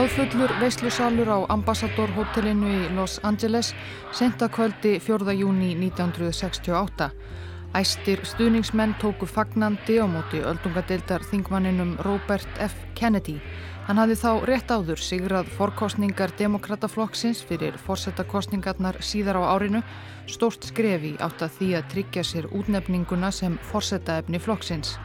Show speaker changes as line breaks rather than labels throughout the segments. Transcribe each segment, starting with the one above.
Tróðfullur veislusalur á Ambassador hotellinu í Los Angeles senda kvöldi 4. júni 1968. Æstir stuðningsmenn tóku fagnandi á móti öldungadeildar þingmanninum Robert F. Kennedy. Hann hafði þá rétt áður sigrað forkostningar demokrataflokksins fyrir forsetakostningarnar síðar á árinu, stórt skrefi átt að því að tryggja sér útnefninguna sem forsetaefni flokksins.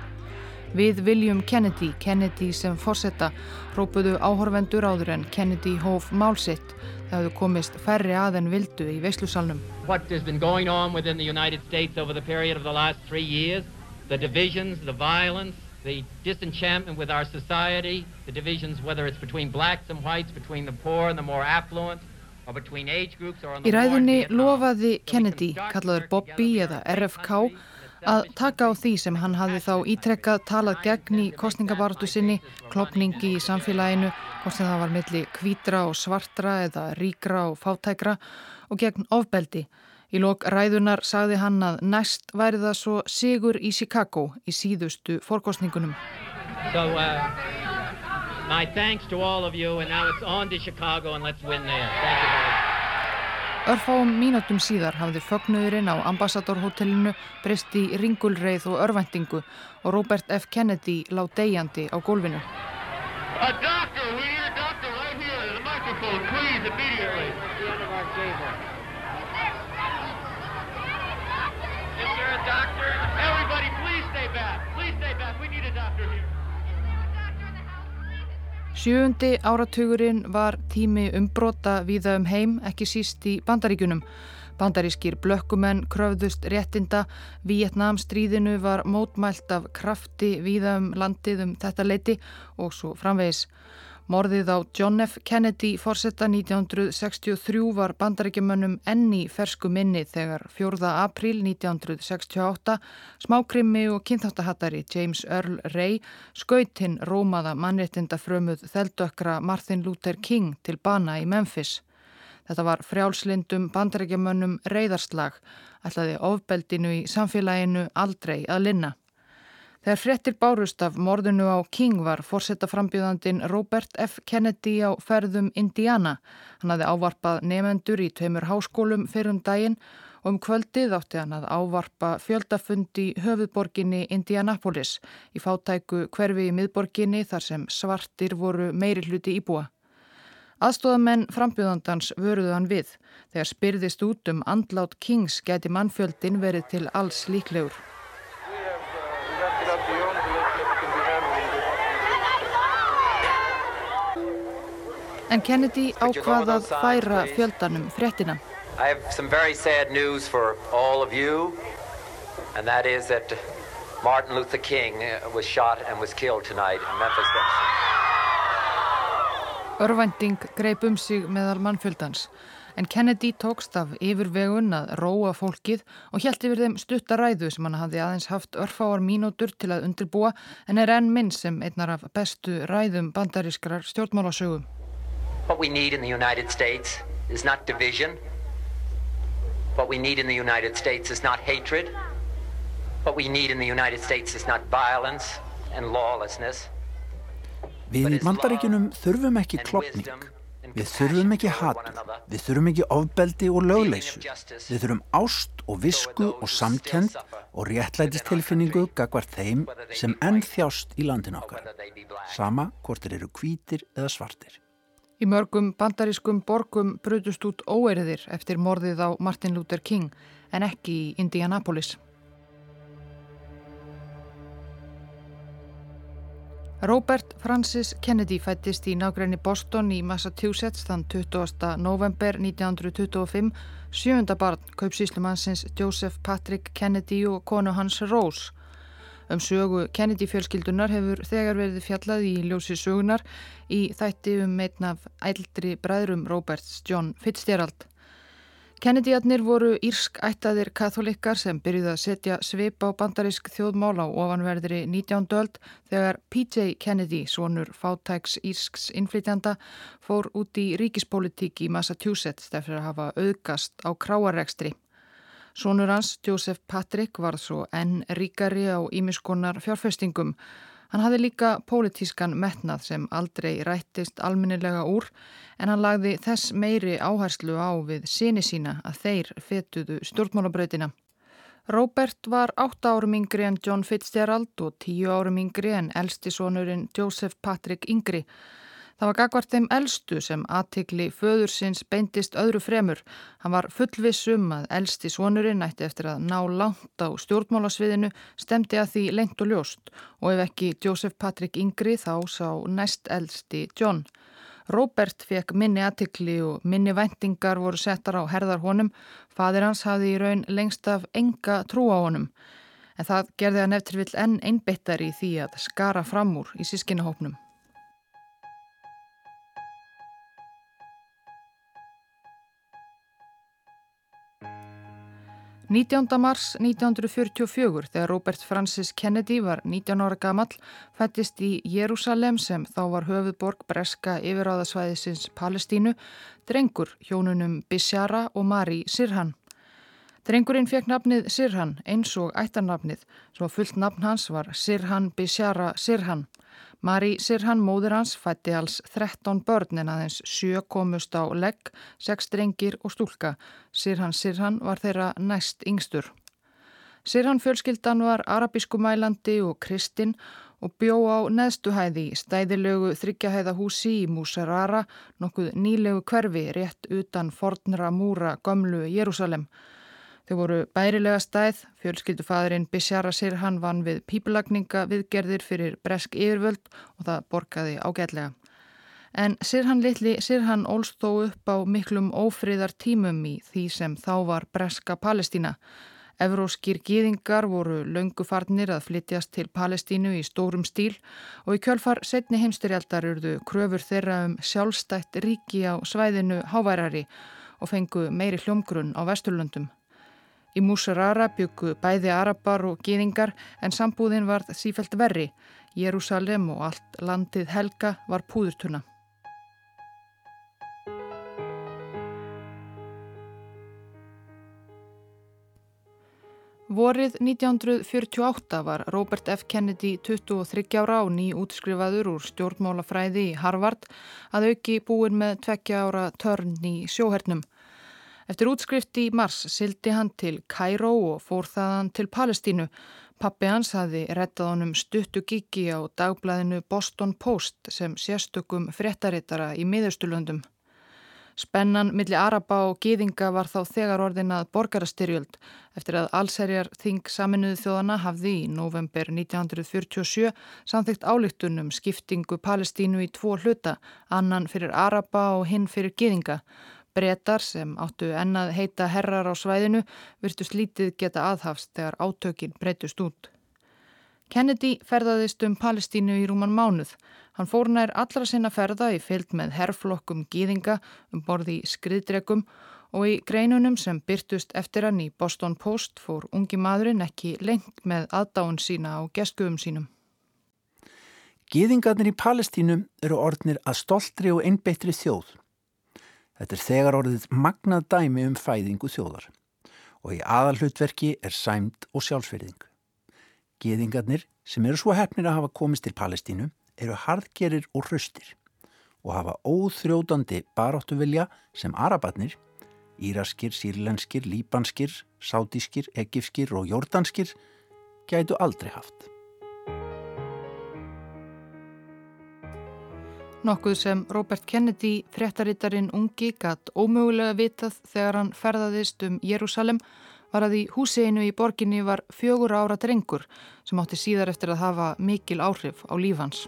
Við William Kennedy, Kennedy sem fórsetta, rópuðu áhorfendur áður en Kennedy hóf málsitt. Það hefðu komist færri að en vildu í veislusalnum.
What has been going on within the United States over the period of the last three years, the divisions, the violence, the disenchantment with our society, the divisions whether it's between blacks and whites, between the poor and the more affluent,
Í ræðunni lofaði Kennedy, kallaður Bobby eða RFK, að taka á því sem hann hafði þá ítrekkað talað gegn í kostningabaratu sinni, klopningi í samfélaginu, hvort sem það var milli kvítra og svartra eða ríkra og fátækra og gegn ofbeldi. Í lok ræðunar sagði hann að næst væri það svo sigur í Chicago í síðustu fórkostningunum. So, uh, my thanks to all of you and now it's on to Chicago and let's win there. Thank you very much. Örfáum mínútum síðar hafði fögnuðurinn á ambassadorhotellinu breyst í ringulreið og örvendingu og Robert F. Kennedy lág degjandi á gólfinu. Doctor, doctor right Sjöundi áratugurinn var tími umbrota viða um heim, ekki síst í bandaríkunum. Bandarískir blökkumenn kröfðust réttinda, Vietnam stríðinu var mótmælt af krafti viða um landið um þetta leiti og svo framvegis. Morðið á John F. Kennedy fórsetta 1963 var bandarækjumönnum enni fersku minni þegar 4. april 1968 smákrimmi og kynþáttahattari James Earl Ray skautinn rómaða mannréttinda frömuð þeldökra Martin Luther King til bana í Memphis. Þetta var frjálslindum bandarækjumönnum reyðarslag, ætlaði ofbeldinu í samfélaginu aldrei að linna. Þegar frettir bárust af morðinu á King var fórsetaframbjöðandin Robert F. Kennedy á ferðum Indiana. Hann hafði ávarpað nefendur í tveimur háskólum fyrir um daginn og um kvöldið átti hann að ávarpa fjöldafundi höfuðborginni Indianapolis í fátæku hverfi í miðborginni þar sem svartir voru meiri hluti íbúa. Aðstóðamenn frambjöðandans vöruðu hann við. Þegar spyrðist út um andlát Kings geti mannfjöldin verið til alls líklegur. En Kennedy ákvað að færa fjöldanum fréttina. I have some very sad news for all of you and that is that Martin Luther King was shot and was killed tonight in Memphis. Örvending greip um sig meðal mannfjöldans en Kennedy tókst af yfirvegun að róa fólkið og hjælt yfir þeim stuttaræðu sem hann hafði aðeins haft örfáar mínútur til að undirbúa en er enn minn sem einnar af bestu ræðum bandarískrar stjórnmálasögum. What we need in the United States is not division. What we need in the United States is not hatred. What we need in the United States is not violence and lawlessness. Við í bandaríkunum þurfum ekki klopning. Við þurfum ekki hatur. Við þurfum ekki ofbeldi og lögleysu. Við þurfum ást og visku og samkend og réttlætistilfinningu gagvar þeim sem enn þjást í landin okkar. Sama hvort þeir eru hvítir eða svartir. Í mörgum bandarískum borgum brutust út óeriðir eftir morðið á Martin Luther King en ekki í Indianapolis. Robert Francis Kennedy fættist í nágræni Boston í Massachusetts þann 20. november 1925, sjönda barn kaupsíslumannsins Joseph Patrick Kennedy og konu hans Rose. Um sögu Kennedy fjölskyldunar hefur þegar verið fjallað í ljósi sögunar í þætti um einn af ældri bræðrum Roberts, John Fitzgerald. Kennedyarnir voru írsk ættaðir katholikar sem byrjuði að setja svip á bandarísk þjóðmál á ofanverðri 19. öld þegar PJ Kennedy, svonur fátæks írsks innflytjanda, fór út í ríkispolítík í Massachusetts eftir að hafa auðgast á kráarekstri. Sónur hans, Joseph Patrick, var svo enn ríkari á ímiskonar fjárfestingum. Hann hafði líka pólitískan metnað sem aldrei rættist alminnilega úr en hann lagði þess meiri áherslu á við síni sína að þeir fetuðu stjórnmálabrautina. Robert var 8 árum yngri en John Fitzgerald og 10 árum yngri en elstisónurinn Joseph Patrick Yngri. Það var gagvart þeim eldstu sem aðtikli föðursins beintist öðru fremur. Hann var fullvissum að eldsti svonurinn ætti eftir að ná langt á stjórnmálasviðinu stemdi að því lengt og ljóst og ef ekki Joseph Patrick Yngri þá sá næst eldsti John. Robert fekk minni aðtikli og minni vendingar voru settar á herðar honum. Fadir hans hafði í raun lengst af enga trú á honum. En það gerði hann eftir vill enn einbittar í því að skara fram úr í sískinahópnum. 19. mars 1944 þegar Robert Francis Kennedy var 19 ára gamall fættist í Jérúsalem sem þá var höfuðborg breska yfiráðasvæðisins Palestínu drengur hjónunum Bishara og Mari Sirhan. Drengurinn fekk nafnið Sirhan eins og ættarnafnið svo fullt nafn hans var Sirhan Bishara Sirhan. Mari Sirhan, móður hans, fætti alls 13 börn en aðeins sjö komust á legg, sex drengir og stúlka. Sirhan Sirhan var þeirra næst yngstur. Sirhan fjölskyldan var arabískumælandi og kristinn og bjó á neðstuhæði í stæðilögu þryggjahæða húsi í Músarara, nokkuð nýlegu hverfi rétt utan fornra múra gömlu Jérúsalem. Þau voru bærilega stæð, fjölskyldufadurinn Bishara Sirhan vann við pípulagninga viðgerðir fyrir bresk yfirvöld og það borgaði ágætlega. En Sirhan litli Sirhan ólst þó upp á miklum ófriðar tímum í því sem þá var breska Palestína. Evróskir gýðingar voru löngufarnir að flytjast til Palestínu í stórum stíl og í kjölfar setni heimstyrjaldar urðu kröfur þeirra um sjálfstætt ríki á svæðinu háværari og fengu meiri hljómgrunn á Vesturlundum. Í Músarara byggu bæði arabar og gýðingar en sambúðin var sífælt verri. Jérúsalem og allt landið helga var púðurtuna. Vorið 1948 var Robert F. Kennedy 23 ára og ný útskrifaður úr stjórnmálafræði í Harvard að auki búin með 20 ára törn í sjóhernum. Eftir útskrift í mars sildi hann til Kæró og fór þaðan til Palestínu. Pappi hans hafi rettað honum stuttu gigi á dagblæðinu Boston Post sem sérstökum fréttarittara í miðaustulöndum. Spennan millir Araba og Gýðinga var þá þegar orðinað borgarastyrjöld eftir að allserjar þing saminuðu þjóðana hafði í november 1947 samþygt álíktunum skiptingu Palestínu í tvo hluta, annan fyrir Araba og hinn fyrir Gýðinga. Bretar sem áttu ennað heita herrar á svæðinu virtust lítið geta aðhafst þegar átökin breytust út. Kennedy ferðaðist um Palestínu í rúman mánuð. Hann fór nær allra sinna ferða í fyllt með herrflokkum gýðinga um borði í skriðdregum og í greinunum sem byrtust eftir hann í Boston Post fór ungi maðurinn ekki lengt með aðdáun sína á geskuðum sínum.
Gýðingarnir í Palestínu eru orðnir að stoltri og einbeittri þjóð. Þetta er þegar orðið magnað dæmi um fæðingu þjóðar og í aðalhlutverki er sæmt og sjálfsverðing. Geðingarnir sem eru svo hefnir að hafa komist til Palestínu eru hardgerir og hraustir og hafa óþrjóðandi baráttuvilja sem arabatnir, íraskir, sírlenskir, líbanskir, sátískir, egifskir og jórdanskir gætu aldrei haft.
Nokkuð sem Robert Kennedy, fréttarittarinn ungi, gatt ómögulega vitað þegar hann ferðaðist um Jérúsalem var að í húsinu í borginni var fjögur ára drengur sem átti síðar eftir að hafa mikil áhrif á lífans.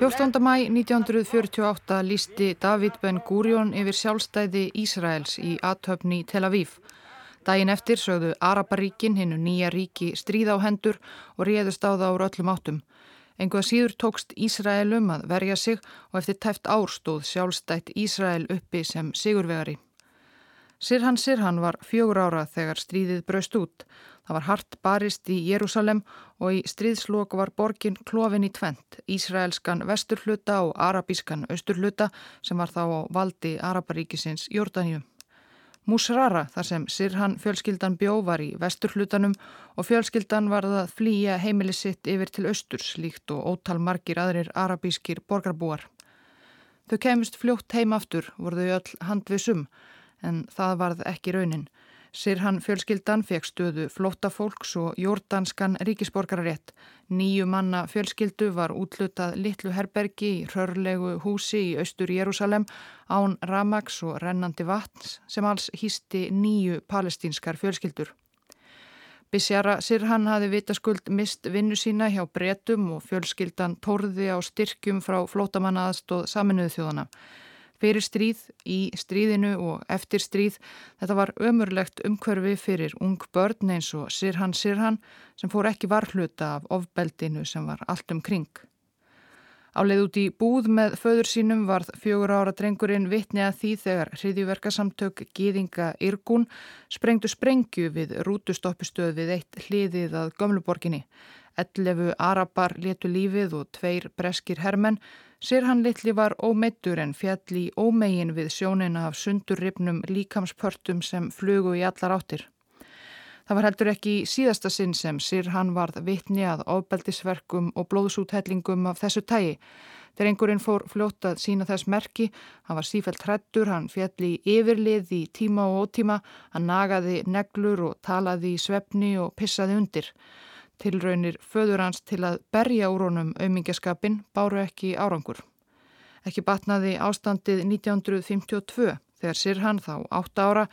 14. mæ 1948 lísti David Ben Gurion yfir sjálfstæði Ísraels í aðtöfni Tel Aviv. Dægin eftir sögðu Araparíkin hinnu nýja ríki stríð á hendur og réðust á það úr öllum áttum. Engu að síður tókst Ísraelum að verja sig og eftir tæft árstóð sjálfstætt Ísrael uppi sem sigurvegari. Sirhan Sirhan var fjögur ára þegar stríðið braust út. Það var hart barist í Jérúsalem og í stríðslokk var borgin klófin í tvent, Ísraelskan vesturhluta og arabískan austurhluta sem var þá á valdi Araparíkisins Jórdaníu. Musrara þar sem Sirhan fjölskyldan bjó var í vesturhlutanum og fjölskyldan varð að flýja heimili sitt yfir til austurs líkt og ótal margir aðrir arabískir borgarbúar. Þau kemist fljótt heim aftur, voru þau öll handvisum en það varð ekki raunin. Sirhan fjölskyldan fekk stöðu flóttafólks og jórdanskan ríkisborgararétt. Nýju manna fjölskyldu var útlutað litlu herbergi í rörlegu húsi í austur Jérúsalem án Ramax og rennandi vatns sem alls hýsti nýju palestínskar fjölskyldur. Bisjara Sirhan hafi vitaskuld mist vinnu sína hjá bretum og fjölskyldan tórði á styrkjum frá flótamanna aðstóð saminuðu þjóðana fyrir stríð, í stríðinu og eftir stríð. Þetta var ömurlegt umhverfi fyrir ung börn eins og Sirhan Sirhan sem fór ekki varhluta af ofbeldinu sem var allt um kring. Áleið út í búð með föður sínum varð fjögur ára drengurinn vitni að því þegar hriðjúverkasamtök Gýðinga Irgun sprengdu sprengju við rútustoppistöð við eitt hliðið að Gömluborginni. Ellefu Arabar letu lífið og tveir breskir hermenn Sirhan litli var ómeittur en fjall í ómegin við sjónina af sundurripnum líkamspörtum sem flugu í allar áttir. Það var heldur ekki síðasta sinn sem Sirhan varð vitni að ofbeldisverkum og blóðsúthellingum af þessu tægi. Þegar einhverinn fór fljótt að sína þess merki, hann var sífælt hrættur, hann fjalli yfirlið í tíma og ótíma, hann nagaði neglur og talaði í svefni og pissaði undir. Tilraunir föður hans til að berja úr honum aumingjaskapin báru ekki árangur. Ekki batnaði ástandið 1952 þegar Sirhan þá 8 ára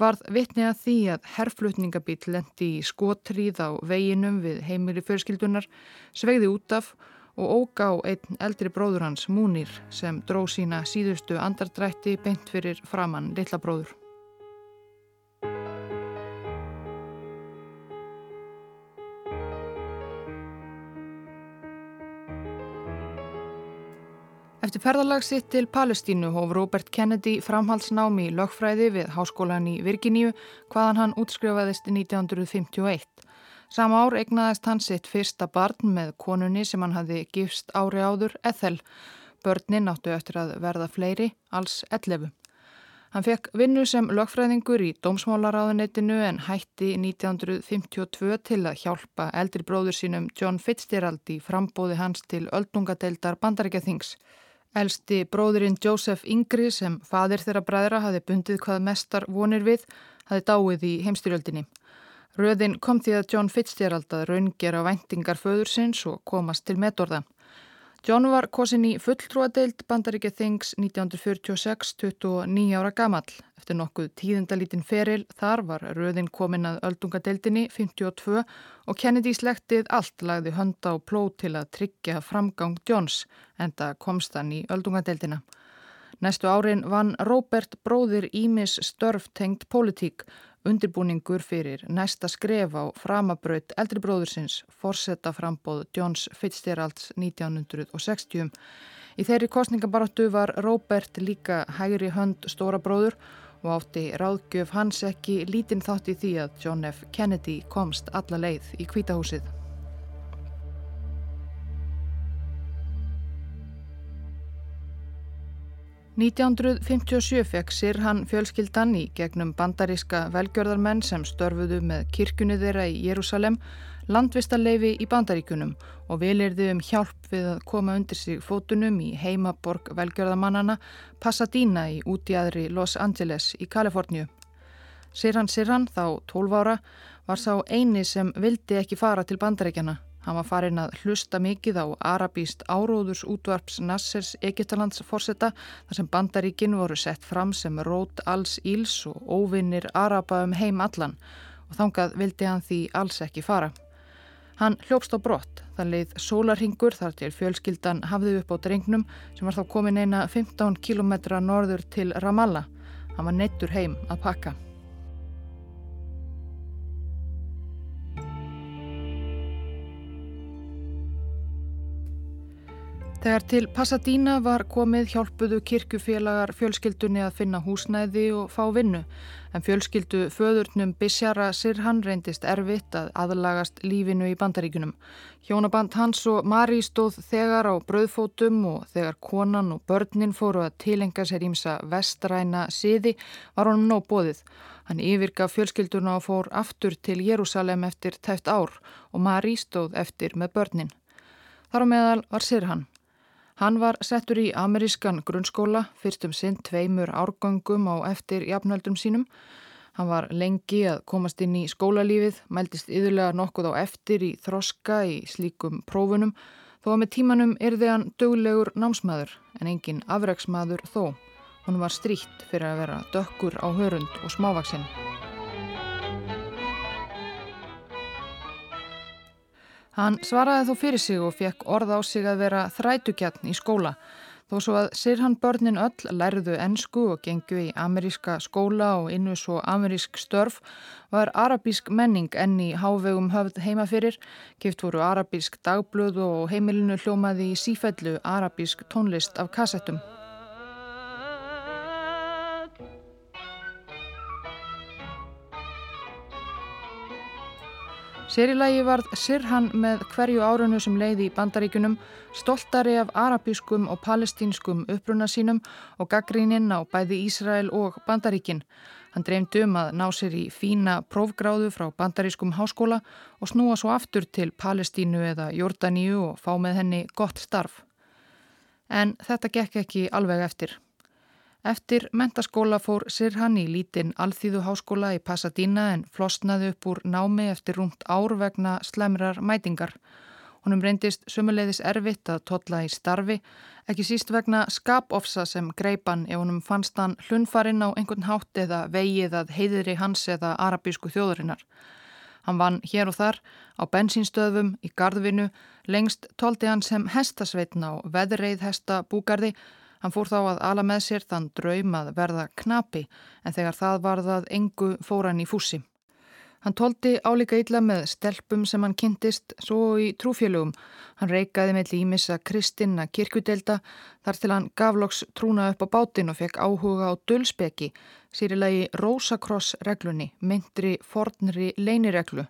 varð vitni að því að herrflutningabíl lendi í skotríð á veginum við heimili fjörskildunar, svegði út af og ógá einn eldri bróður hans Múnir sem dró sína síðustu andardrætti beint fyrir framann litla Eftir ferðalag sitt til Palestínu hóf Robert Kennedy framhaldsnámi í lögfræði við háskólan í Virginíu hvaðan hann útskrifaðist 1951. Sama ár egnaðist hann sitt fyrsta barn með konunni sem hann hafði gifst ári áður, Ethel. Börnin áttu eftir að verða fleiri, alls 11. Hann fekk vinnu sem lögfræðingur í dómsmálaráðunetinu en hætti 1952 til að hjálpa eldri bróður sínum John Fitzgerald í frambóði hans til öldungadeildar bandaríkjathings. Elsti bróðurinn Joseph Ingri sem fadir þeirra bræðra hafi bundið hvað mestar vonir við, hafi dáið í heimstyrjöldinni. Röðin kom því að John Fitzgerald að raungera væntingar föðursins og komast til metorða. John var kosin í fulltrúadeild bandaríkja þings 1946, 29 ára gamall. Eftir nokkuð tíðindalítinn feril þar var röðin komin að öldungadeildinni 52 og Kennedy slektið allt lagði hönda og pló til að tryggja framgang Johns enda komst hann í öldungadeildina. Næstu árin vann Robert bróðir Ímis störf tengt politík undirbúningur fyrir næsta skref á framabraut eldri bróðursins forsetta frambóð Johns Fitzgeralds 1960. Í þeirri kostningabaróttu var Robert líka hægri hönd stóra bróður og átti ráðgjöf hans ekki lítinn þátt í því að John F. Kennedy komst alla leið í kvítahúsið. 1957 fekk Sirhan fjölskyldan í gegnum bandaríska velgjörðarmenn sem störfuðu með kirkjunni þeirra í Jérúsalem landvistarleifi í bandaríkunum og vilirði um hjálp við að koma undir sig fótunum í heimaborg velgjörðarmannana Pasadena í útjæðri Los Angeles í Kaliforníu. Sirhan Sirhan, þá 12 ára, var sá eini sem vildi ekki fara til bandaríkjana Hann var farin að hlusta mikið á arabíst áróðurs útvarps Nassers Egiptalands fórsetta þar sem bandaríkin voru sett fram sem rót alls íls og óvinnir araba um heim allan og þangað vildi hann því alls ekki fara. Hann hljópst á brott, það leið sólarhingur þar til fjölskyldan hafði upp á drengnum sem var þá komin eina 15 km norður til Ramallah. Hann var neittur heim að pakka. Þegar til Pasadena var komið hjálpuðu kirkufélagar fjölskyldunni að finna húsnæði og fá vinnu en fjölskyldu föðurnum Bishara Sirhan reyndist erfitt að aðlagast lífinu í bandaríkunum. Hjónaband hans og Mari stóð þegar á bröðfótum og þegar konan og börnin fóru að tilenga sér ímsa vestræna siði var honum nóg bóðið. Hann yfirga fjölskylduna og fór aftur til Jérúsalem eftir tæft ár og Mari stóð eftir með börnin. Þar á meðal var Sirhan. Hann var settur í amerískan grunnskóla, fyrstum sinn tveimur árgöngum á eftir jafnöldum sínum. Hann var lengi að komast inn í skólalífið, mæltist yðurlega nokkuð á eftir í þroska í slíkum prófunum, þó að með tímanum erði hann döglegur námsmaður en engin afreiksmaður þó. Hún var stríkt fyrir að vera dökkur á hörund og smávaksinn. Hann svaraði þó fyrir sig og fekk orð á sig að vera þrætukjarn í skóla. Þó svo að Sirhan börnin öll lærðu ennsku og gengu í ameríska skóla og innu svo amerísk störf var arabísk menning enn í hávegum höfð heima fyrir. Gift voru arabísk dagblöð og heimilinu hljómaði í sífellu arabísk tónlist af kassettum. Serilagi varð Sirhan með hverju árunu sem leiði í bandaríkunum stoltari af arabískum og palestínskum uppruna sínum og gaggríninn á bæði Ísrael og bandaríkin. Hann dreymdi um að ná sér í fína prófgráðu frá bandarískum háskóla og snúa svo aftur til Palestínu eða Jórdaníu og fá með henni gott starf. En þetta gekk ekki alveg eftir. Eftir mentaskóla fór Sirhan í lítinn alþýðuháskóla í Pasadena en flosnaði upp úr námi eftir rúmt ár vegna slemrar mætingar. Honum reyndist sumuleiðis erfitt að totla í starfi, ekki síst vegna skapofsa sem greipan ef honum fannst hann hlunfarinn á einhvern hátt eða vegið að heiðri hans eða arabísku þjóðurinnar. Hann vann hér og þar á bensínstöðum í gardvinu, lengst tóldi hann sem hestasveitna og veðreið hesta búgarði Hann fór þá að ala með sér þann draum að verða knapi en þegar það var það engu fóran í fússi. Hann tóldi álíka illa með stelpum sem hann kynntist svo í trúfélögum. Hann reykaði með límissa kristinna kirkudelda þar til hann gafloks trúna upp á bátinn og fekk áhuga á dölspeki, sýrilegi Rósakross reglunni, myndri fornri leinireglu.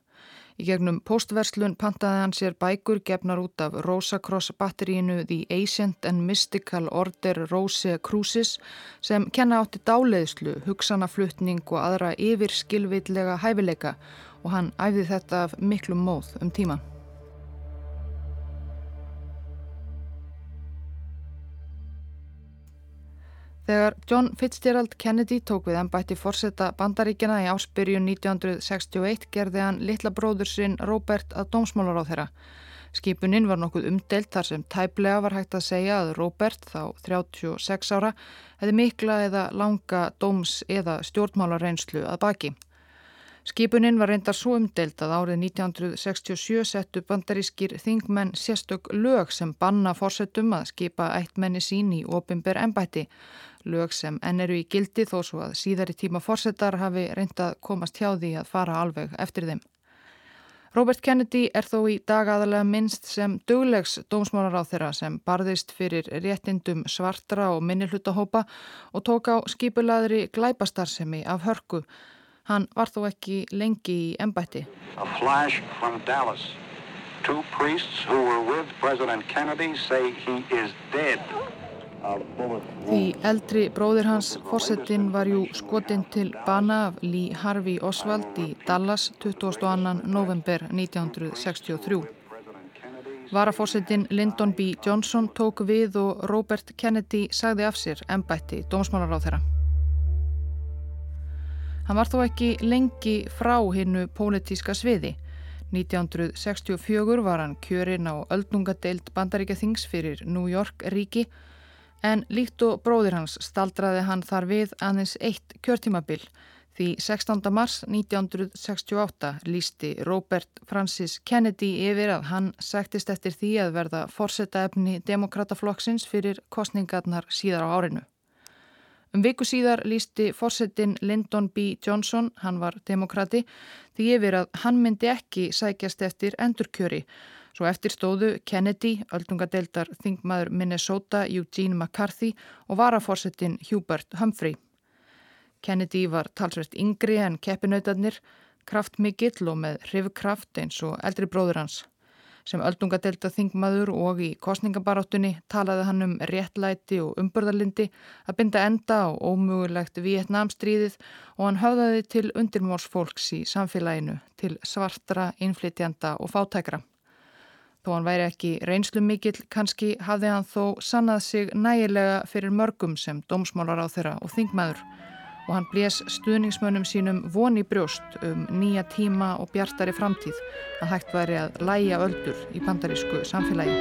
Í gegnum postverslun pantaði hann sér bækur gefnar út af Rosacross batterínu The Ancient and Mystical Order Rose Crucis sem kenna átti dáleiðslu, hugsanaflutning og aðra yfirskilvillega hæfileika og hann æfði þetta af miklu móð um tíma. Þegar John Fitzgerald Kennedy tók við ennbætti fórsetta bandaríkjana í áspyrjun 1961 gerði hann litla bróður sinn Robert að dómsmálar á þeirra. Skipuninn var nokkuð umdelt þar sem tæplega var hægt að segja að Robert, þá 36 ára, hefði mikla eða langa dóms- eða stjórnmálarreynslu að baki. Skipuninn var reyndar svo umdelt að árið 1967 settu bandarískir þingmenn sérstök lög sem banna fórsetum að skipa ættmenni sín í ofinber ennbætti. Lög sem enn eru í gildi þó svo að síðari tíma fórsetar hafi reyndað komast hjá því að fara alveg eftir þeim. Robert Kennedy er þó í dag aðalega minnst sem duglegs dómsmálar á þeirra sem barðist fyrir réttindum svartra og minnilhutahópa og tók á skipulaðri glæpastarsemi af hörku Hann var þó ekki lengi í embætti. A flash from Dallas. Two priests who were with President Kennedy say he is dead. Því eldri bróðir hans, fórsetin, var jú skotinn til bana af Lee Harvey Oswald í Dallas 22. november 1963. Varafórsetin Lyndon B. Johnson tók við og Robert Kennedy sagði af sér embætti dómsmálar á þeirra. Hann var þó ekki lengi frá hinnu pólitíska sviði. 1964 var hann kjörinn á öldnungadeild bandaríkjathings fyrir New York ríki en líkt og bróðir hans staldraði hann þar við aðeins eitt kjörtímabil því 16. mars 1968 lísti Robert Francis Kennedy yfir að hann sæktist eftir því að verða forsetaefni demokrataflokksins fyrir kostningarnar síðar á árinu. Um viku síðar lísti fórsetin Lyndon B. Johnson, hann var demokrati, því yfir að hann myndi ekki sækjast eftir endurkjöri. Svo Svo eftir stóðu Kennedy, öldungadeildar þingmaður Minnesota Eugene McCarthy og varaforsetin Hubert Humphrey. Kennedy var talsvert yngri en keppinautarnir, kraftmikill og með hrifkraft eins og eldri bróður hans. Sem öldungadelta þingmaður og í kostningabaráttunni talaði hann um réttlæti og umbörðarlindi að binda enda á ómugulegt Vietnamstríðið og hann höfðaði til undirmórsfólks í samfélaginu, til svartra, innflytjanda og fátækra. Þó hann væri ekki reynslu mikill, kannski hafði hann þó sannað sig nægilega fyrir mörgum sem dómsmálar á þeirra og þingmaður og hann blés stuðningsmönnum sínum voni brjóst um nýja tíma og bjartari framtíð að hægt væri að læja öldur í bandarísku samfélagi.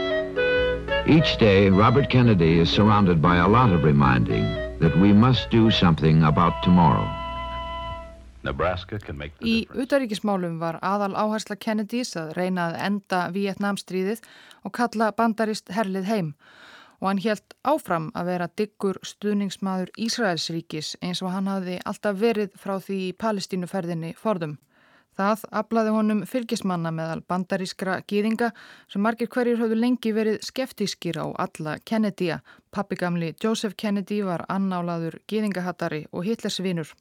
Each day Robert Kennedy is surrounded by a lot of reminding that we must do something about tomorrow. Í utaríkismálum var aðal áhersla Kennedys að reyna að enda Vietnamstríðið og kalla bandarist herlið heim og hann helt áfram að vera diggur stuðningsmaður Ísraelsríkis eins og hann hafði alltaf verið frá því í palestínuferðinni forðum. Það aflaði honum fylgismanna meðal bandarískra gýðinga sem margir hverjir höfðu lengi verið skeftískir á alla Kennedya. Pappigamli Joseph Kennedy var annálaður gýðingahattari og Hitlersvinur.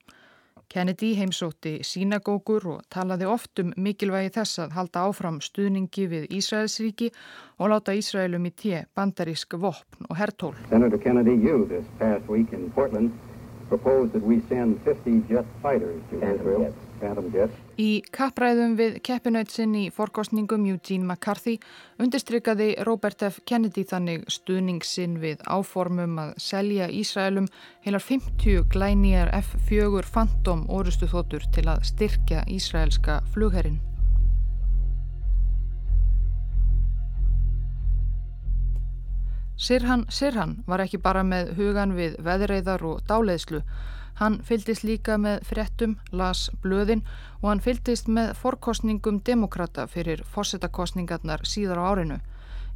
Kennedy heimsótti sínagókur og talaði oft um mikilvægi þess að halda áfram stuðningi við Ísraelsríki og láta Ísraelum í té bandarísk vopn og hertól. Senator Kennedy, you this past week in Portland proposed that we send 50 jet fighters to Israel. Í kappræðum við keppinautsinn í forkostningum Eugene McCarthy undirstrykaði Robert F. Kennedy þannig stuðningsinn við áformum að selja Ísraelum heilar 50 glænýjar F-4 Phantom orustu þóttur til að styrkja Ísraelska flugherrin. Sirhan Sirhan var ekki bara með hugan við veðreiðar og dáleiðslu Hann fylgist líka með frettum, las blöðin og hann fylgist með forkostningum demokrata fyrir fórsetakostningarnar síðar á árinu.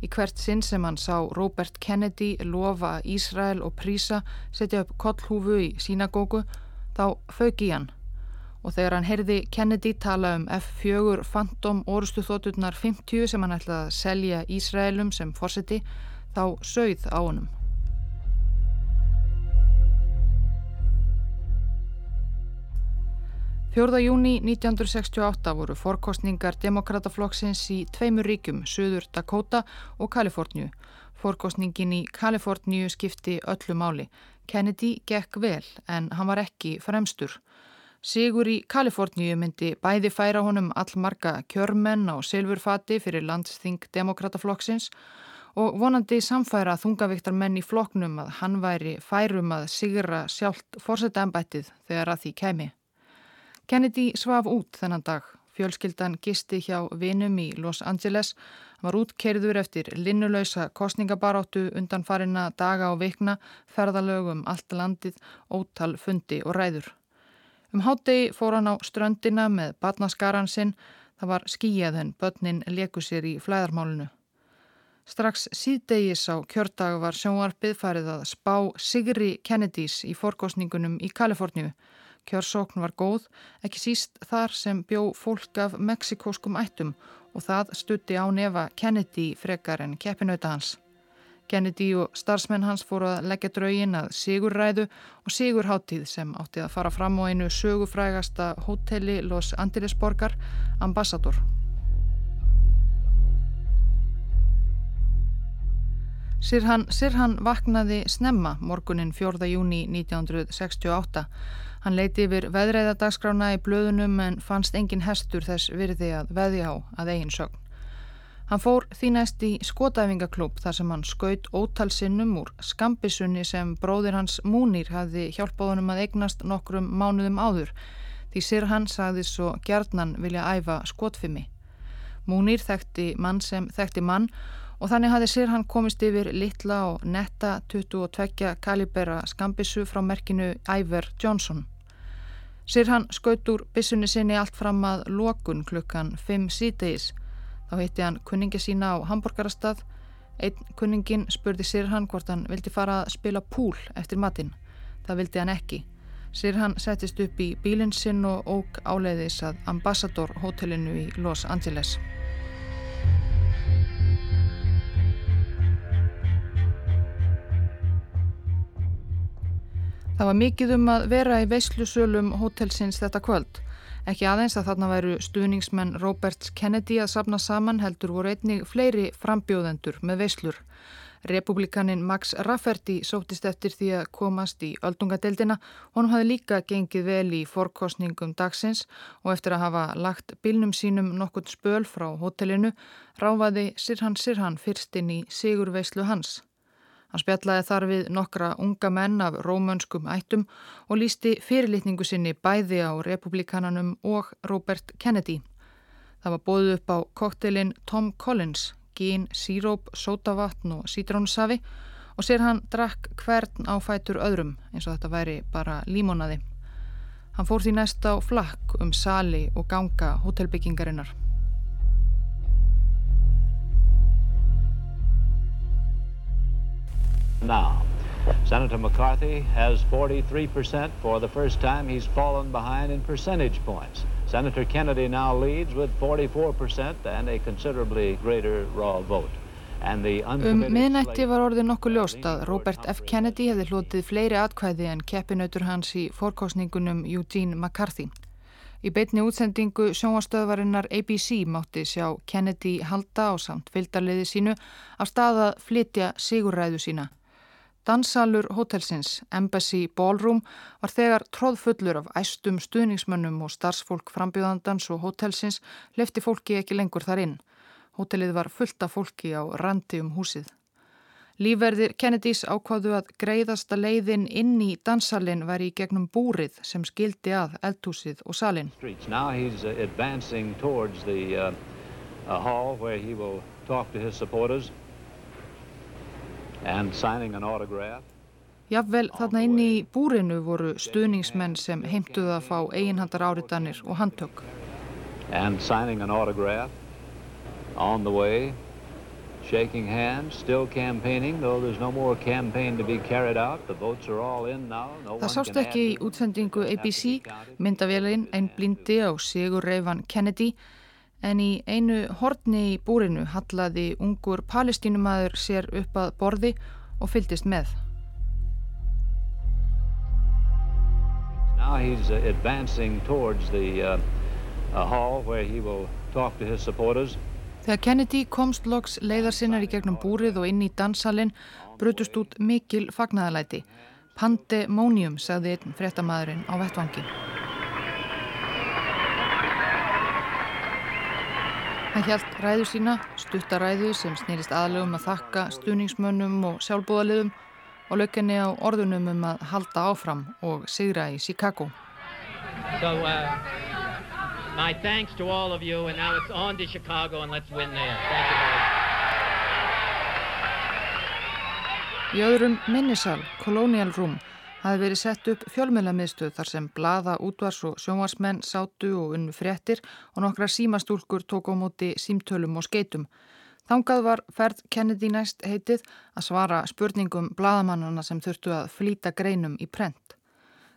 Í hvert sinn sem hann sá Robert Kennedy lofa Ísrael og prísa setja upp kollhúfu í sínagóku, þá í hann. Og þegar hann heyrði Kennedy tala um F4 Phantom orustu þótturnar 50 sem hann ætlaði að selja Ísraelum sem fórseti, þá sögð á honum. 4. júni 1968 voru forkostningar demokrataflokksins í tveimur ríkjum, Suður Dakota og Kaliforníu. Forkostningin í Kaliforníu skipti öllu máli. Kennedy gekk vel en hann var ekki fremstur. Sigur í Kaliforníu myndi bæði færa honum allmarga kjörmenn á silfurfati fyrir landsþing demokrataflokksins og vonandi samfæra þungavíktar menn í floknum að hann væri færum að sigra sjálft fórseta embættið þegar að því kemi. Kennedy svaf út þennan dag. Fjölskyldan gisti hjá vinum í Los Angeles. Hann var útkerður eftir linnulöysa kostningabaráttu undan farina daga og vikna, ferðalögum allt landið, ótal fundi og ræður. Um hátegi fór hann á ströndina með batnaskaran sinn. Það var skíjað en börnin leku sér í flæðarmálunu. Strax síðdegis á kjördag var sjónvarpið farið að spá Sigri Kennedys í forkostningunum í Kaliforníu. Kjörsókn var góð, ekki síst þar sem bjó fólk af meksikóskum ættum og það stutti á nefa Kennedy frekar en keppinauta hans. Kennedy og starfsmenn hans fóru að leggja draugin að Sigurræðu og Sigurháttíð sem átti að fara fram á einu sögufrægasta hóteli Los Angeles borgar, Ambassador. Sirhan Sirhan vaknaði snemma morgunin 4. júni 1968 Hann leiti yfir veðreiðadagsgrána í blöðunum en fannst engin hestur þess virði að veði á að eigin sögn. Hann fór því næst í skotæfingaklúp þar sem hann skaut ótalsinnum úr skambisunni sem bróðir hans Múnir hafði hjálpáðunum að eignast nokkrum mánuðum áður því sér hann sagði svo gjarnan vilja æfa skotfimi. Múnir þekkti mann sem þekkti mann og þannig hafði sér hann komist yfir litla og netta 22 kalibera skambissu frá merkinu Iver Johnson. Sér hann skaut úr bissunni sinni allt fram að lokun klukkan 5 síðdeis. Þá hitti hann kunningi sína á Hamburgerastad. Einn kunningin spurði sér hann hvort hann vildi fara að spila púl eftir matinn. Það vildi hann ekki. Sér hann settist upp í bílinn sinn og óg áleiðis að Ambassador hotellinu í Los Angeles. Það var mikið um að vera í veislusölum hótelsins þetta kvöld. Ekki aðeins að þarna væru stuðningsmenn Robert Kennedy að sapna saman heldur voru einnig fleiri frambjóðendur með veislur. Republikanin Max Rafferty sótist eftir því að komast í öldungadeildina. Honum hafði líka gengið vel í forkostningum dagsins og eftir að hafa lagt bilnum sínum nokkurt spöl frá hotellinu ráfaði Sirhan Sirhan fyrst inn í Sigurveislu hans. Hann spjallaði þar við nokkra unga menn af rómönskum ættum og lísti fyrirlitningu sinni bæði á republikananum og Robert Kennedy. Það var bóðið upp á koktelin Tom Collins, gín, síróp, sótavatn og sítrónsafi og sér hann drakk hvern á fætur öðrum eins og þetta væri bara límonaði. Hann fór því næst á flakk um sali og ganga hótelbyggingarinnar.
Now. Senator McCarthy has 43%. For the first time, he's fallen behind in percentage points. Senator Kennedy now leads with 44% and a considerably greater raw vote.
Um miðnætti var orðið nokkuð ljóst að Robert F. Kennedy hefði hlotið fleiri atkvæði en keppinautur hans í fórkásningunum Eugene McCarthy. Í beitni útsendingu sjónvastöðvarinnar ABC mátti sjá Kennedy halda á samt fylgdarliði sínu af stað að flytja sigurræðu sína. Dansalur hotelsins, Embassy Ballroom, var þegar tróðfullur af æstum stuðningsmönnum og starfsfólk frambjöðandans og hotelsins lefti fólki ekki lengur þar inn. Hotellið var fullt af fólki á randi um húsið. Lífverðir Kennedys ákváðu að greiðasta leiðin inn í dansalinn var í gegnum búrið sem skildi að eldhúsið og salin.
Now he's uh, advancing towards the uh, hall where he will talk to his supporters.
Jafnvel þarna inni í búrinu voru stuðningsmenn sem heimtuðu að fá eiginhandar áriðanir og handtök.
And signing an autograph on the way, shaking hands, still campaigning, though there's no more campaign to be carried out. The votes are all in now. No
Það sást ekki í útsendingu ABC, myndavélinn einn blindi á Sigur Reifan Kennedy en í einu hortni í búrinu hallaði ungur palestínumæður sér upp að borði og fyldist með.
Now he's uh, advancing towards the uh, hall where he will talk to his supporters.
Þegar Kennedy komst loks leiðar sinnar í gegnum búrið og inn í dansalinn brutust út mikil fagnæðalæti. Pandemonium, sagði einn fréttamaðurinn á vettvangi. Hann hjælt ræðu sína, stuttaræðu sem snýrist aðlegum að þakka stuðningsmönnum og sjálfbúðaliðum og lögginni á orðunum um að halda áfram og sigra í Chicago. So, uh, my thanks to all of you and now it's on to Chicago and let's win there. Thank you very much. Í öðrum minnisal, Colonial Room, hafi verið sett upp fjölmjölamiðstöð þar sem blaða, útvars og sjónvarsmenn sátu og unnu fréttir og nokkra símastúlkur tók á móti símtölum og skeitum. Þangað var ferð Kennedy næst heitið að svara spurningum blaðamannana sem þurftu að flýta greinum í prent.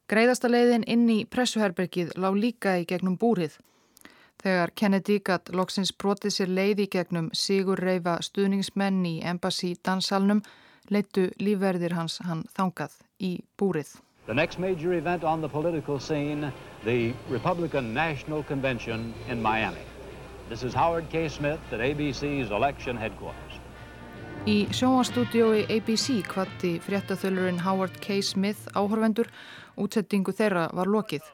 Greiðasta leiðin inn í pressuherbergið lág líka í gegnum búrið. Þegar Kennedy gatt loksins brotið sér leið í gegnum Sigur Reifa stuðningsmenn í Embassy dansalnum leittu lífverðir hans hann þangað í búrið.
The next major event on the political scene, the Republican National Convention in Miami. This is Howard K. Smith at ABC's election headquarters.
Í sjónastúdiói ABC kvatti fréttathölurinn Howard K. Smith áhörvendur, útsettingu þeirra var lokið.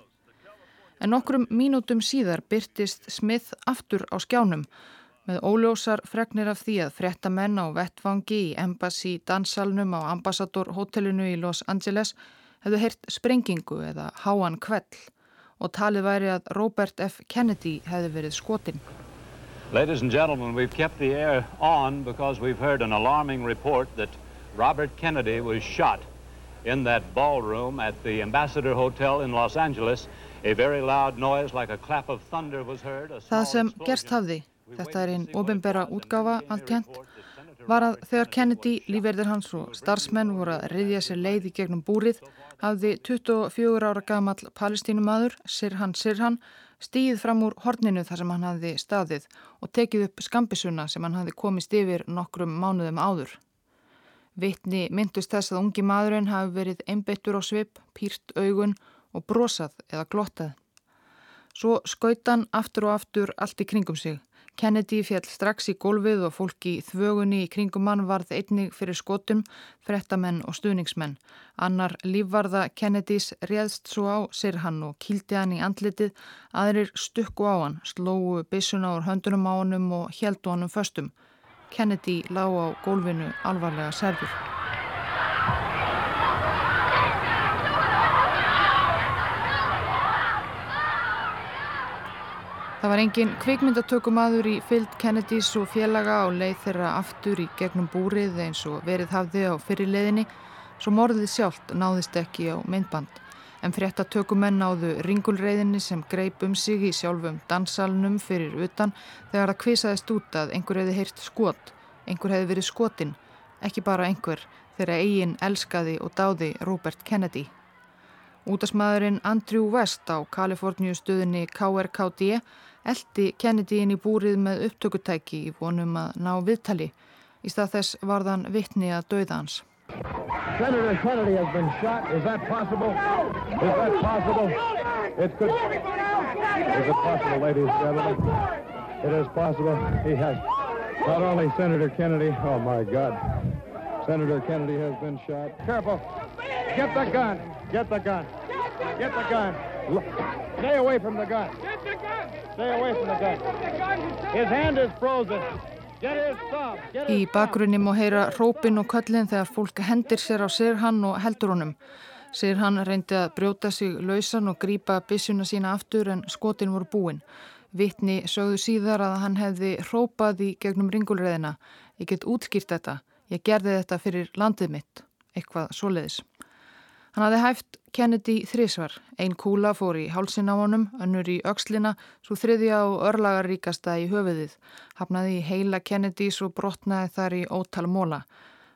En nokkrum mínútum síðar byrtist Smith aftur á skjánum með óljósar fregnir af því að frettamenn á vettfangi í Embassy dansalnum á Ambassador-hotellinu í Los Angeles hefðu heyrt sprengingu eða háan kvell og talið væri að Robert F. Kennedy hefði verið skotin.
Ladies and gentlemen, we've kept the air on because we've heard an alarming report that Robert Kennedy was shot in that ballroom at the Ambassador Hotel in Los Angeles. A very loud noise like a clap of thunder was heard.
Það sem gerst hafði þetta er einn ofinbera útgáfa alltjent, var að þegar Kennedy, lífverðir hans og starfsmenn voru að riðja sér leið í gegnum búrið, hafði 24 ára gamal palestínumadur, Sirhan Sirhan, stíð fram úr horninu þar sem hann hafði staðið og tekið upp skambisuna sem hann hafði komist yfir nokkrum mánuðum áður. Vittni myndust þess að ungi maðurinn hafi verið einbeittur á svip, pýrt augun og brosað eða glottað. Svo skautan aftur og aftur allt í kringum sig. Kennedy fjall strax í gólfið og fólki þvögunni í kringum hann varð einnig fyrir skotum, frettamenn og stuðningsmenn. Annar lífvarða Kennedys réðst svo á Sirhan og kýldi hann í andlitið, aðrir stukku á hann, slóu byssuna úr höndunum á hannum og heldu hannum föstum. Kennedy lág á gólfinu alvarlega særður. Það var engin kvikmyndatökumadur í fyllt Kennedys og félaga á leið þeirra aftur í gegnum búrið eins og verið hafði á fyrirleðinni svo morðið sjálft náðist ekki á myndband. En fréttatökumenn náðu ringulreiðinni sem greip um sig í sjálfum dansalnum fyrir utan þegar það kvisaðist út að einhver hefði heyrt skot, einhver hefði verið skotin, ekki bara einhver þegar eigin elskaði og dáði Robert Kennedy. Útasmaðurinn Andrew West á Kaliforníu stuðinni KRKD eldi Kennedy inn í búrið með upptökutæki í vonum að ná viðtali. Í stað þess varðan vittni að dauða hans. Senator Kennedy has been shot. Is that possible? Is that possible? It could... Is it possible, ladies and gentlemen? It is possible. He has... Not only Senator Kennedy... Oh, my God. Senator Kennedy has been shot. Careful. Get the gun. Get the gun. Get the gun. Stay away from the gun. Stay away from the gun. His hand is frozen. Í bakgrunni má heyra rópin og köllin þegar fólk hendir sér á Sirhan og heldur honum. Sirhan reyndi að brjóta sig lausan og grýpa bissuna sína aftur en skotin voru búin. Vittni sögðu síðar að hann hefði rópað í gegnum ringulreðina. Ég get útskýrt þetta. Ég gerði þetta fyrir landið mitt. Eitthvað svoleiðis. Hann hafði hæft Kennedy þrísvar. Einn kúla fór í hálsin á honum, önnur í aukslina, svo þriðja og örlagaríkasta í höfuðið. Hafnaði í heila Kennedy svo brotnaði þar í ótal móla.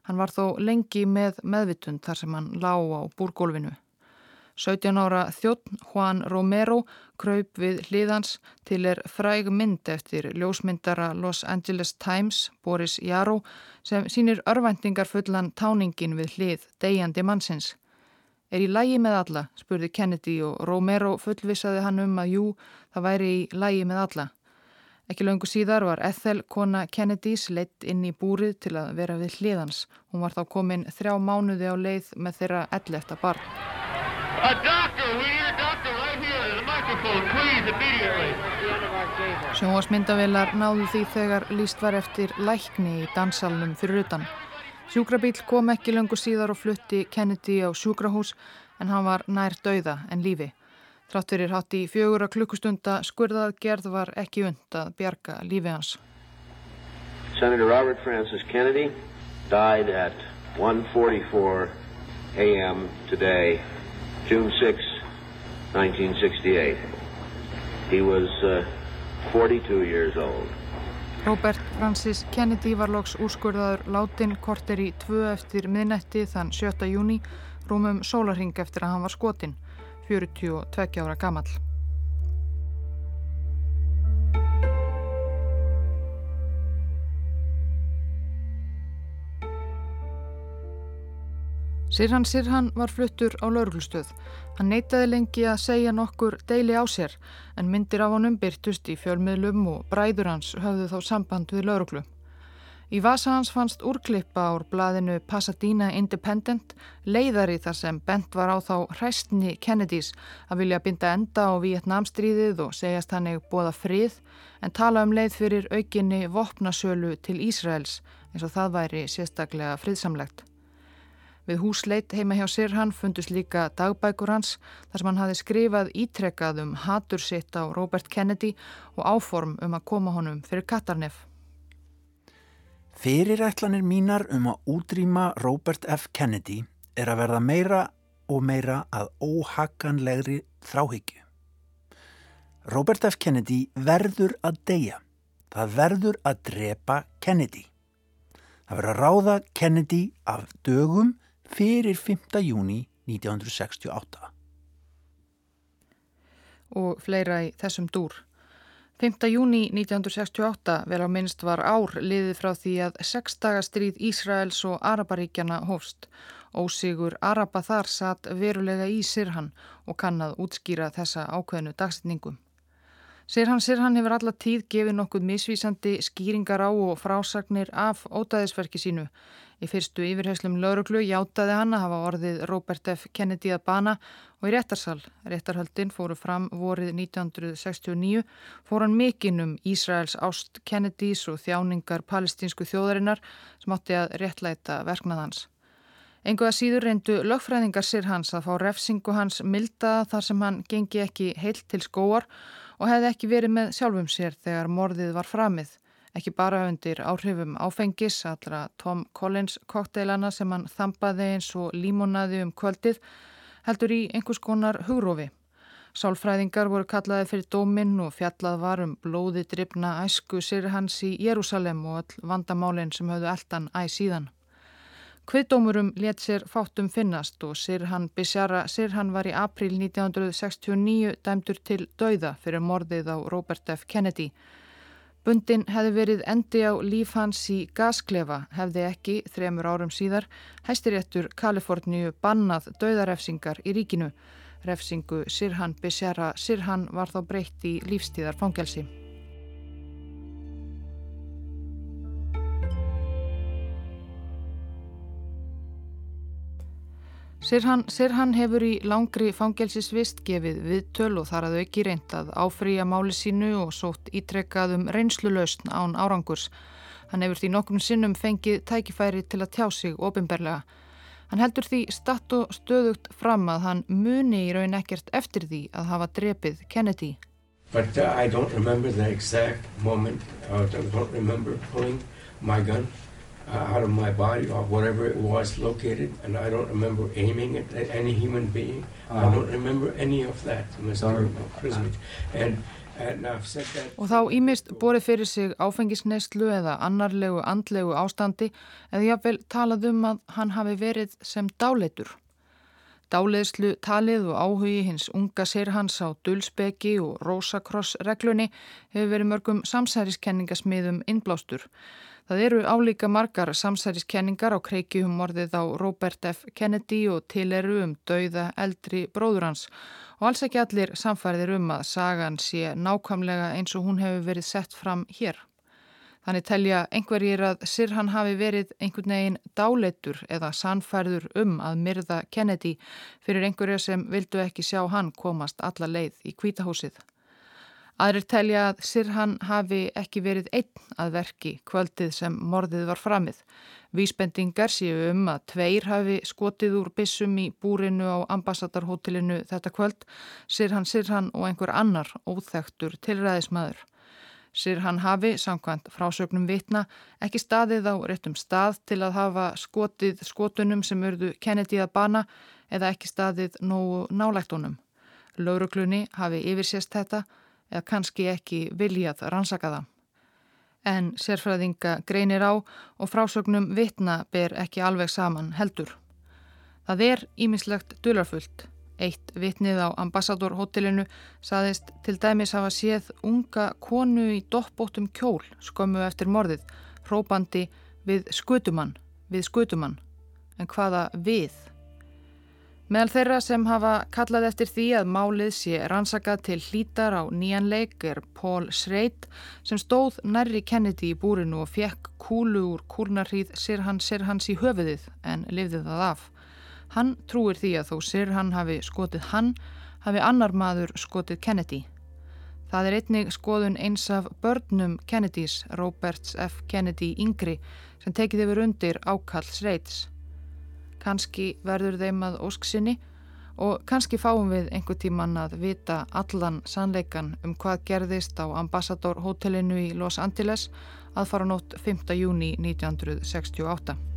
Hann var þó lengi með meðvitund þar sem hann lá á búrgólfinu. 17 ára þjótt Juan Romero kraup við hliðans til er fræg mynd eftir ljósmyndara Los Angeles Times, Boris Jaró, sem sínir örvæntingar fullan táningin við hlið degjandi mannsins. Er í lægi með alla, spurði Kennedy og Romero fullvisaði hann um að jú, það væri í lægi með alla. Ekki löngu síðar var Ethel, kona Kennedys, leitt inn í búrið til að vera við hliðans. Hún var þá komin þrjá mánuði á leið með þeirra ellefta barn. Sjónvarsmyndavelar náðu því þegar líst var eftir lækni í dansalnum fyrir utan. Sjúkrabíl kom ekki löngu síðar og flutti Kennedy á sjúkrahús en hann var nær dauða en lífi. Trátt fyrir hatt í fjögur að klukkustunda skurðað gerð var ekki und að bjarga lífi hans. Senator Robert Francis Kennedy died at 1.44 a.m. today, June 6, 1968. He was uh, 42 years old. Robert Francis Kennedy var loks úrskurðaður látin korter í tvö eftir miðnetti þann 7. júni rúmum sólarhing eftir að hann var skotin, 42 ára gammal. Sirhan Sirhan var fluttur á lauruglustöð. Hann neytaði lengi að segja nokkur deili á sér en myndir af honum byrtust í fjölmiðlum og bræður hans höfðu þá samband við lauruglu. Í vasa hans fannst úrklippa ár blaðinu Pasadena Independent leiðari þar sem bent var á þá hræstni Kennedys að vilja binda enda á Vietnamstríðið og segjast hann eða bóða frið en tala um leið fyrir aukinni vopnasölu til Ísraels eins og það væri sérstaklega friðsamlegt. Við húsleit heima hjá Sirhan fundust líka dagbækur hans þar sem hann hafi skrifað ítrekkað um hatur sitt á Robert Kennedy og áform um að koma honum fyrir Katarnef.
Fyrirætlanir mínar um að útrýma Robert F. Kennedy er að verða meira og meira að óhaganlegri þráhyggju. Robert F. Kennedy verður að deyja. Það verður að drepa Kennedy. Það verður að ráða Kennedy af dögum fyrir 5. júni 1968.
Og fleira í þessum dúr. 5. júni 1968 vel á minnst var ár liðið frá því að sexdagastríð Ísraels og Araparíkjana hófst. Ósigur Arapa þar satt verulega í Sirhan og kannad útskýra þessa ákveðnu dagsetningum. Sirhan Sirhan hefur alla tíð gefið nokkuð misvísandi skýringar á og frásagnir af ótaðisverki sínu Í fyrstu yfirheyslum lauruglu játaði hann að hafa orðið Robert F. Kennedy að bana og í réttarsal, réttarhöldin fóru fram vorið 1969, fór hann mikinn um Ísraels ást Kennedys og þjáningar palestínsku þjóðarinnar sem átti að réttlæta verknað hans. Engu að síður reyndu lögfræðingar sér hans að fá refsingu hans milda þar sem hann gengi ekki heilt til skóar og hefði ekki verið með sjálfum sér þegar morðið var framið ekki bara undir áhrifum áfengis, allra Tom Collins kokteilana sem hann þampaði eins og límonaði um kvöldið, heldur í einhvers konar hugrófi. Sálfræðingar voru kallaði fyrir dóminn og fjallað var um blóði drifna æsku sér hans í Jérúsalem og all vandamálinn sem höfðu eldan æg síðan. Kviðdómurum let sér fátum finnast og Sirhan Bishara Sirhan var í april 1969 dæmdur til dauða fyrir morðið á Robert F. Kennedy. Bundin hefði verið endi á líf hans í gasklefa, hefði ekki, þremur árum síðar, hæstiréttur Kaliforníu bannað döðarefsingar í ríkinu. Refsingu Sirhan Bishara Sirhan var þá breytt í lífstíðarfangelsi. Sirhan, Sirhan hefur í langri fangelsisvist gefið viðtöl og þar að auki reyndað áfrýja máli sínu og sótt ítrekkað um reynslulausn án árangurs. Hann hefur því nokkrum sinnum fengið tækifæri til að tjá sig ofinberlega. Hann heldur því statt og stöðugt fram að hann muni í raun ekkert eftir því að hafa drepið Kennedy.
But uh, Uh, out of my body or whatever it was located, and I don't remember aiming it at any human being. Uh, I don't remember any of that, Mr. President. And
Og þá ímist borið fyrir sig áfengisneislu eða annarlegu andlegu ástandi eða jáfnvel talað um að hann hafi verið sem dáleitur. Dáleiðslu talið og áhugi hins unga sérhans á dulspeki og Rosacross reglunni hefur verið mörgum samsæriskenningasmiðum innblástur. Það eru álíka margar samsæriskenningar á kreikjum morðið á Robert F. Kennedy og til eru um dauða eldri bróður hans og alls ekki allir samfærðir um að sagan sé nákvæmlega eins og hún hefur verið sett fram hér. Þannig telja einhverjir að Sirhan hafi verið einhvern veginn dáleitur eða sannfærður um að myrða Kennedy fyrir einhverja sem vildu ekki sjá hann komast alla leið í kvítahúsið. Aðrir telja að Sirhan hafi ekki verið einn að verki kvöldið sem morðið var framið. Vísbendingar séu um að tveir hafi skotið úr bissum í búrinu á ambassadarhótelinu þetta kvöld, Sirhan Sirhan og einhver annar óþektur tilræðismæður. Sirhan hafi, samkvæmt frásögnum vitna, ekki staðið á réttum stað til að hafa skotið skotunum sem urðu Kennedy að bana eða ekki staðið nógu nálægtunum. Lauruglunni hafi yfirsést þetta eða kannski ekki viljað rannsaka það. En sérfræðinga greinir á og frásögnum vitna ber ekki alveg saman heldur. Það er ímislegt dularfullt. Eitt vitnið á ambassadorhotellinu saðist til dæmis hafa séð unga konu í doppbóttum kjól skömmu eftir morðið, hrópandi við skutumann, við skutumann. En hvaða við? Meðal þeirra sem hafa kallað eftir því að málið sé rannsakað til hlítar á nýjan leik er Paul Schreit sem stóð nærri Kennedy í búrinu og fekk kúlu úr kúrnarhríð Sirhan Sirhans í höfuðið en lifði það af. Hann trúir því að þó Sirhan hafi skotið hann, hafi annar maður skotið Kennedy. Það er einnig skoðun eins af börnum Kennedys, Roberts F. Kennedy yngri, sem tekið yfir undir ákall Schreits. Kanski verður þeim að ósksinni og kannski fáum við einhver tíman að vita allan sannleikan um hvað gerðist á Ambassador hotellinu í Los Angeles að fara nótt 5. júni 1968.